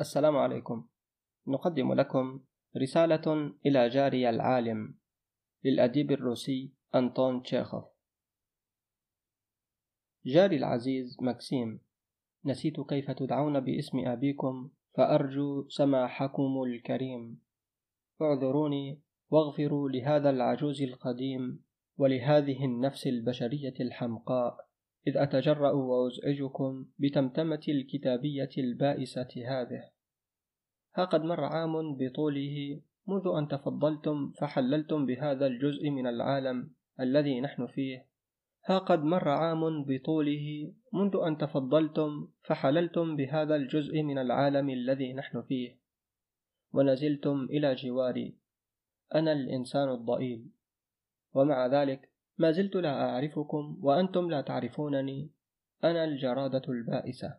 السلام عليكم. نقدم لكم رسالة إلى جاري العالم للأديب الروسي أنطون تشيخوف. جاري العزيز مكسيم نسيت كيف تدعون باسم أبيكم فأرجو سماحكم الكريم. اعذروني واغفروا لهذا العجوز القديم ولهذه النفس البشرية الحمقاء. إذ أتجرأ وأزعجكم بتمتمة الكتابية البائسة هذه. ها قد مر عام بطوله منذ أن تفضلتم فحللتم بهذا الجزء من العالم الذي نحن فيه. ها قد مر عام بطوله منذ أن تفضلتم فحللتم بهذا الجزء من العالم الذي نحن فيه. ونزلتم إلى جواري. أنا الإنسان الضئيل. ومع ذلك ما زلت لا أعرفكم وأنتم لا تعرفونني. أنا الجرادة البائسة.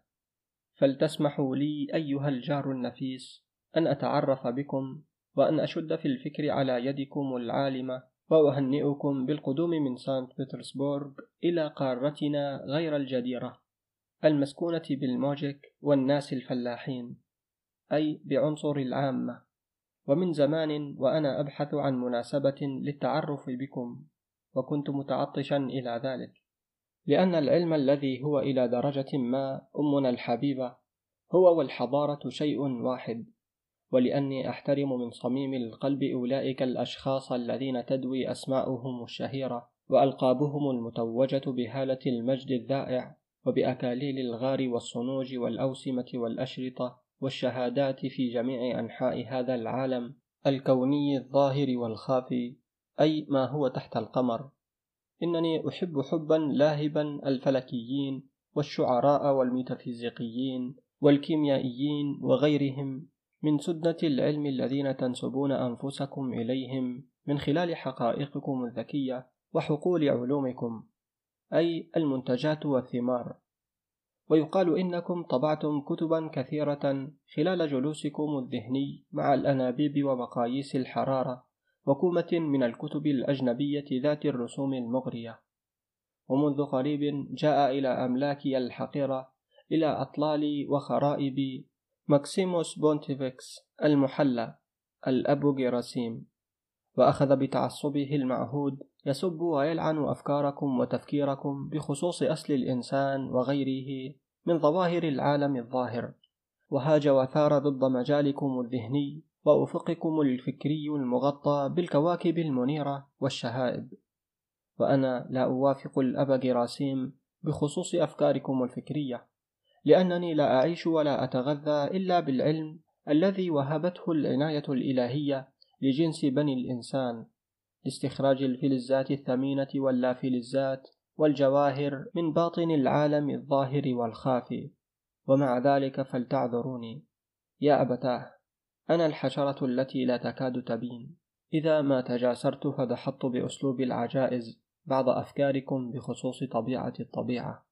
فلتسمحوا لي أيها الجار النفيس أن أتعرف بكم وأن أشد في الفكر على يدكم العالمة وأهنئكم بالقدوم من سانت بطرسبورغ إلى قارتنا غير الجديرة المسكونة بالموجك والناس الفلاحين أي بعنصر العامة. ومن زمان وأنا أبحث عن مناسبة للتعرف بكم. وكنت متعطشا إلى ذلك. لأن العلم الذي هو إلى درجة ما أمنا الحبيبة هو والحضارة شيء واحد. ولأني أحترم من صميم القلب أولئك الأشخاص الذين تدوي أسماؤهم الشهيرة وألقابهم المتوجة بهالة المجد الذائع وبأكاليل الغار والصنوج والأوسمة والأشرطة والشهادات في جميع أنحاء هذا العالم الكوني الظاهر والخافي. أي ما هو تحت القمر. إنني أحب حبا لاهبا الفلكيين والشعراء والميتافيزيقيين والكيميائيين وغيرهم من سدة العلم الذين تنسبون أنفسكم إليهم من خلال حقائقكم الذكية وحقول علومكم أي المنتجات والثمار. ويقال إنكم طبعتم كتبا كثيرة خلال جلوسكم الذهني مع الأنابيب ومقاييس الحرارة. وكومة من الكتب الأجنبية ذات الرسوم المغرية. ومنذ قريب جاء إلى أملاكي الحقيرة إلى أطلال وخرائب ماكسيموس بونتيفيكس المحلى الأب جيراسيم وأخذ بتعصبه المعهود يسب ويلعن أفكاركم وتفكيركم بخصوص أصل الإنسان وغيره من ظواهر العالم الظاهر. وهاج وثار ضد مجالكم الذهني وأفقكم الفكري المغطى بالكواكب المنيرة والشهائب. وأنا لا أوافق الأب جراسيم بخصوص أفكاركم الفكرية لأنني لا أعيش ولا أتغذى إلا بالعلم الذي وهبته العناية الإلهية لجنس بني الإنسان لاستخراج الفلزات الثمينة واللافلزات والجواهر من باطن العالم الظاهر والخافي. ومع ذلك فلتعذروني. يا أبتاه. أنا الحشرة التي لا تكاد تبين. إذا ما تجاسرت فدحضت بأسلوب العجائز بعض أفكاركم بخصوص طبيعة الطبيعة.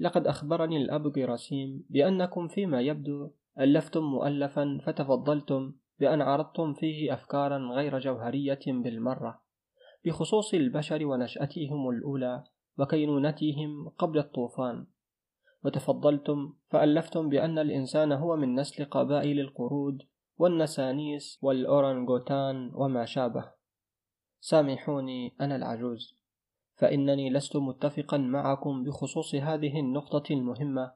لقد أخبرني الأب جراسيم بأنكم فيما يبدو ألفتم مؤلفا فتفضلتم بأن عرضتم فيه أفكارا غير جوهرية بالمرة. بخصوص البشر ونشأتهم الأولى وكينونتهم قبل الطوفان. وتفضلتم فألفتم بأن الإنسان هو من نسل قبائل القرود والنسانيس والأورانغوتان وما شابه. سامحوني أنا العجوز. فإنني لست متفقا معكم بخصوص هذه النقطة المهمة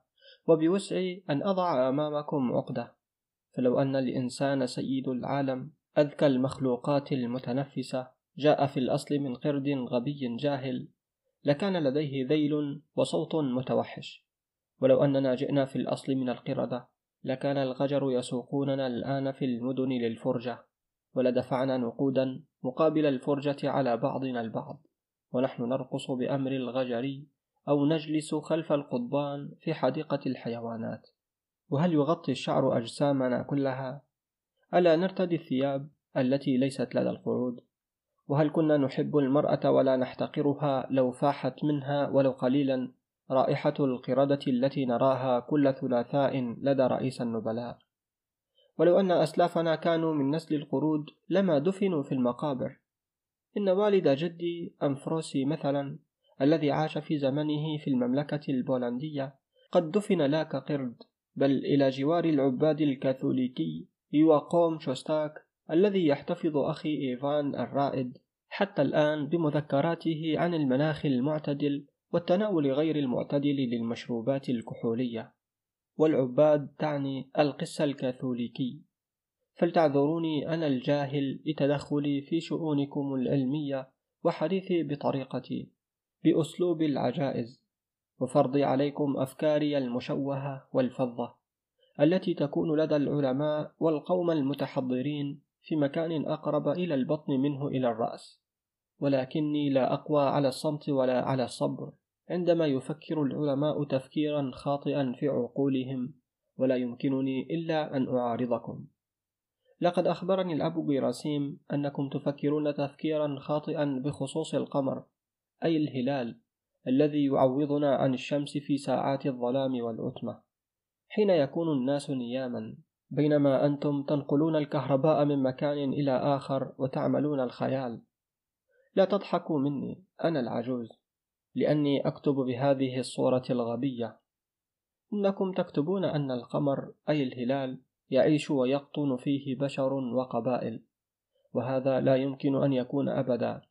وبوسعي أن أضع أمامكم عقدة. فلو أن الإنسان سيد العالم أذكى المخلوقات المتنفسة جاء في الأصل من قرد غبي جاهل لكان لديه ذيل وصوت متوحش. ولو أننا جئنا في الأصل من القردة لكان الغجر يسوقوننا الآن في المدن للفرجة ولدفعنا نقودا مقابل الفرجة على بعضنا البعض ونحن نرقص بأمر الغجري أو نجلس خلف القضبان في حديقة الحيوانات وهل يغطي الشعر أجسامنا كلها؟ ألا نرتدي الثياب التي ليست لدى القعود؟ وهل كنا نحب المرأة ولا نحتقرها لو فاحت منها ولو قليلا رائحة القردة التي نراها كل ثلاثاء لدى رئيس النبلاء؟ ولو أن أسلافنا كانوا من نسل القرود لما دفنوا في المقابر إن والد جدي أنفروسي مثلا الذي عاش في زمنه في المملكة البولندية قد دفن لا كقرد بل إلى جوار العباد الكاثوليكي يواقوم شوستاك الذي يحتفظ أخي إيفان الرائد حتى الآن بمذكراته عن المناخ المعتدل والتناول غير المعتدل للمشروبات الكحولية. والعباد تعني القس الكاثوليكي. فلتعذروني أنا الجاهل لتدخلي في شؤونكم العلمية وحديثي بطريقتي بأسلوب العجائز. وفرضي عليكم أفكاري المشوهة والفظة التي تكون لدى العلماء والقوم المتحضرين في مكان أقرب إلى البطن منه إلى الرأس. ولكني لا أقوى على الصمت ولا على الصبر. عندما يفكر العلماء تفكيرا خاطئا في عقولهم ولا يمكنني إلا أن أعارضكم. لقد أخبرني الأب جراسيم أنكم تفكرون تفكيرا خاطئا بخصوص القمر أي الهلال الذي يعوضنا عن الشمس في ساعات الظلام والعتمة. حين يكون الناس نياما بينما أنتم تنقلون الكهرباء من مكان إلى آخر وتعملون الخيال. لا تضحكوا مني أنا العجوز. لأني أكتب بهذه الصورة الغبية. إنكم تكتبون أن القمر أي الهلال يعيش ويقطن فيه بشر وقبائل وهذا لا يمكن أن يكون أبدا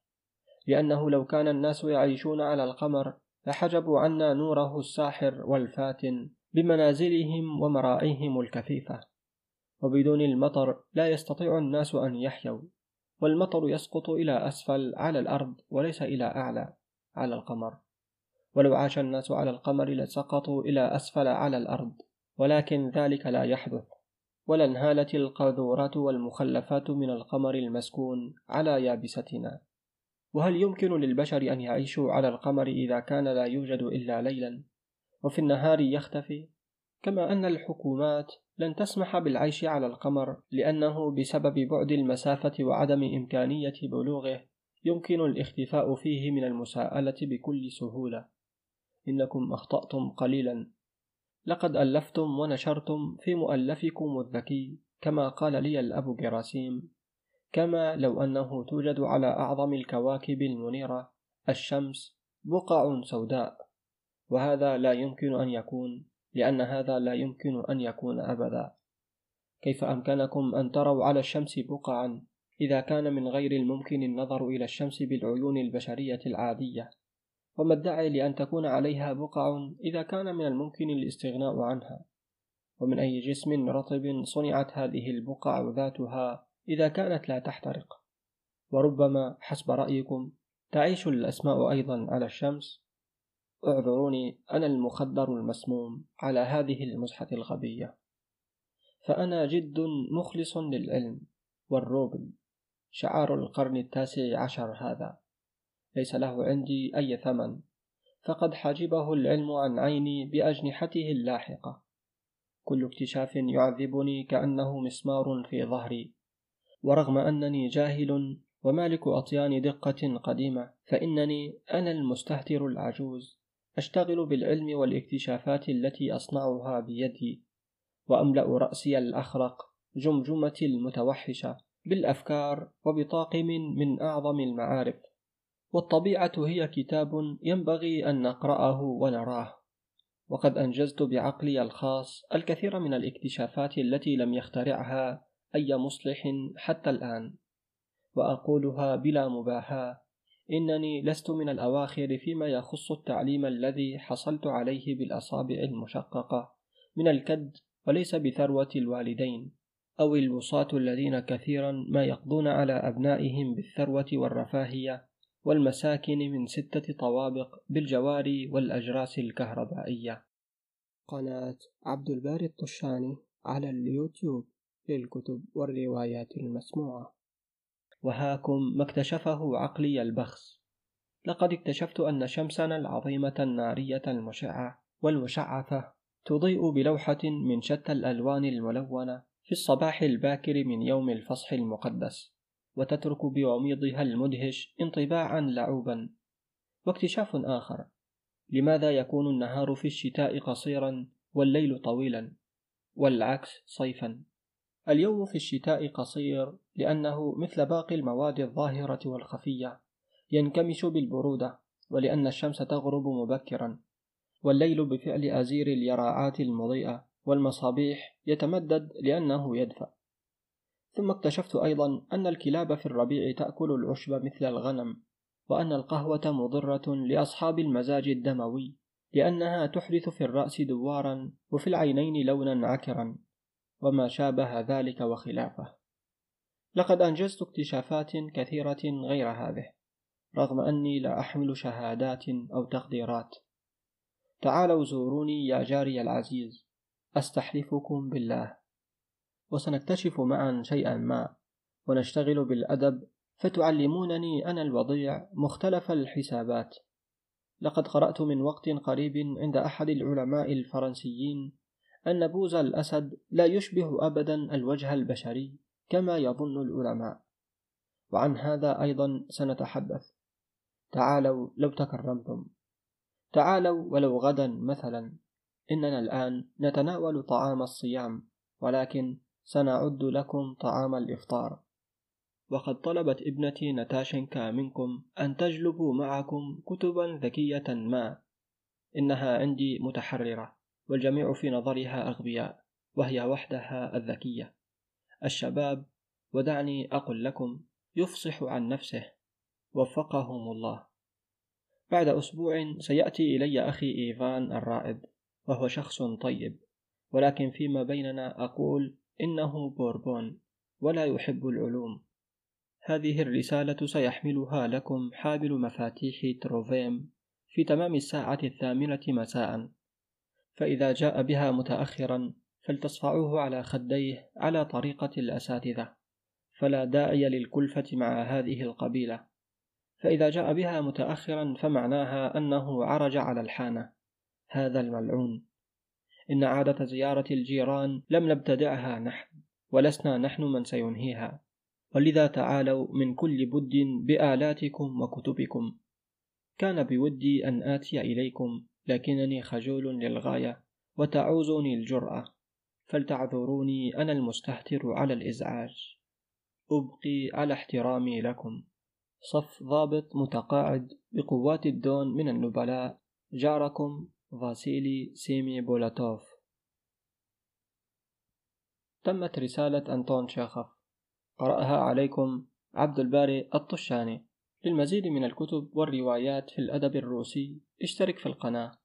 لأنه لو كان الناس يعيشون على القمر لحجبوا عنا نوره الساحر والفاتن بمنازلهم ومراعيهم الكثيفة. وبدون المطر لا يستطيع الناس أن يحيوا والمطر يسقط إلى أسفل على الأرض وليس إلى أعلى. على القمر. ولو عاش الناس على القمر لسقطوا إلى أسفل على الأرض ولكن ذلك لا يحدث. ولا انهالت القاذورات والمخلفات من القمر المسكون على يابستنا. وهل يمكن للبشر أن يعيشوا على القمر إذا كان لا يوجد إلا ليلا؟ وفي النهار يختفي. كما أن الحكومات لن تسمح بالعيش على القمر لأنه بسبب بعد المسافة وعدم إمكانية بلوغه. يمكن الاختفاء فيه من المساءلة بكل سهولة. إنكم أخطأتم قليلا. لقد ألفتم ونشرتم في مؤلفكم الذكي كما قال لي الأب جراسيم كما لو أنه توجد على أعظم الكواكب المنيرة الشمس بقع سوداء. وهذا لا يمكن أن يكون لأن هذا لا يمكن أن يكون أبدا. كيف أمكنكم أن تروا على الشمس بقعا؟ إذا كان من غير الممكن النظر إلى الشمس بالعيون البشرية العادية. وما الداعي لأن تكون عليها بقع إذا كان من الممكن الاستغناء عنها. ومن أي جسم رطب صنعت هذه البقع ذاتها إذا كانت لا تحترق. وربما حسب رأيكم تعيش الأسماء أيضا على الشمس. اعذروني أنا المخدر المسموم على هذه المزحة الغبية. فأنا جد مخلص للعلم والروبل شعار القرن التاسع عشر هذا. ليس له عندي أي ثمن. فقد حجبه العلم عن عيني بأجنحته اللاحقة. كل اكتشاف يعذبني كأنه مسمار في ظهري. ورغم أنني جاهل ومالك أطيان دقة قديمة فإنني أنا المستهتر العجوز. أشتغل بالعلم والاكتشافات التي أصنعها بيدي. وأملأ رأسي الأخرق جمجمتي المتوحشة. بالأفكار وبطاقم من أعظم المعارف والطبيعة هي كتاب ينبغي أن نقرأه ونراه. وقد أنجزت بعقلي الخاص الكثير من الاكتشافات التي لم يخترعها أي مصلح حتى الآن وأقولها بلا مباهاة إنني لست من الأواخر فيما يخص التعليم الذي حصلت عليه بالأصابع المشققة من الكد وليس بثروة الوالدين. أو الوصاة الذين كثيرا ما يقضون على أبنائهم بالثروة والرفاهية والمساكن من ستة طوابق بالجواري والأجراس الكهربائية. قناة عبد الباري الطشاني على اليوتيوب للكتب والروايات المسموعة. وهاكم ما اكتشفه عقلي البخس. لقد اكتشفت أن شمسنا العظيمة النارية المشعة والمشعثة تضيء بلوحة من شتى الألوان الملونة في الصباح الباكر من يوم الفصح المقدس وتترك بوميضها المدهش انطباعا لعوبا. واكتشاف آخر لماذا يكون النهار في الشتاء قصيرا والليل طويلا؟ والعكس صيفا. اليوم في الشتاء قصير لأنه مثل باقي المواد الظاهرة والخفية ينكمش بالبرودة ولأن الشمس تغرب مبكرا. والليل بفعل أزير اليراعات المضيئة والمصابيح يتمدد لأنه يدفأ ثم اكتشفت أيضا أن الكلاب في الربيع تأكل العشب مثل الغنم وأن القهوة مضرة لأصحاب المزاج الدموي لأنها تحدث في الرأس دوارا وفي العينين لونا عكرا وما شابه ذلك وخلافه. لقد أنجزت اكتشافات كثيرة غير هذه رغم أني لا أحمل شهادات أو تقديرات. تعالوا زوروني يا جاري العزيز. أستحلفكم بالله. وسنكتشف معا شيئا ما ونشتغل بالأدب فتعلمونني أنا الوضيع مختلف الحسابات. لقد قرأت من وقت قريب عند أحد العلماء الفرنسيين أن بوز الأسد لا يشبه أبدا الوجه البشري كما يظن العلماء. وعن هذا أيضا سنتحدث. تعالوا لو تكرمتم. تعالوا ولو غدا مثلا. إننا الآن نتناول طعام الصيام ولكن سنعد لكم طعام الإفطار. وقد طلبت ابنتي نتاشنكا منكم أن تجلبوا معكم كتبا ذكية ما إنها عندي متحررة والجميع في نظرها أغبياء وهي وحدها الذكية. الشباب ودعني أقل لكم يفصح عن نفسه. وفقهم الله. بعد أسبوع سيأتي إلي أخي إيفان الرائد. وهو شخص طيب. ولكن فيما بيننا أقول إنه بوربون ولا يحب العلوم. هذه الرسالة سيحملها لكم حامل مفاتيح تروفيم في تمام الساعة الثامنة مساء. فإذا جاء بها متأخرا فلتصفعوه على خديه على طريقة الأساتذة. فلا داعي للكلفة مع هذه القبيلة. فإذا جاء بها متأخرا فمعناها أنه عرج على الحانة. هذا الملعون. إن عادة زيارة الجيران لم نبتدعها نحن ولسنا نحن من سينهيها. ولذا تعالوا من كل بد بآلاتكم وكتبكم. كان بودي أن آتي إليكم لكنني خجول للغاية وتعوزني الجرأة. فلتعذروني أنا المستهتر على الإزعاج. أبقي على احترامي لكم. صف ضابط متقاعد بقوات الدون من النبلاء. جاركم فاسيلي سيمي بولاتوف تمت رسالة أنطون شاخف. قرأها عليكم عبد الباري الطشاني. للمزيد من الكتب والروايات في الأدب الروسي اشترك في القناة.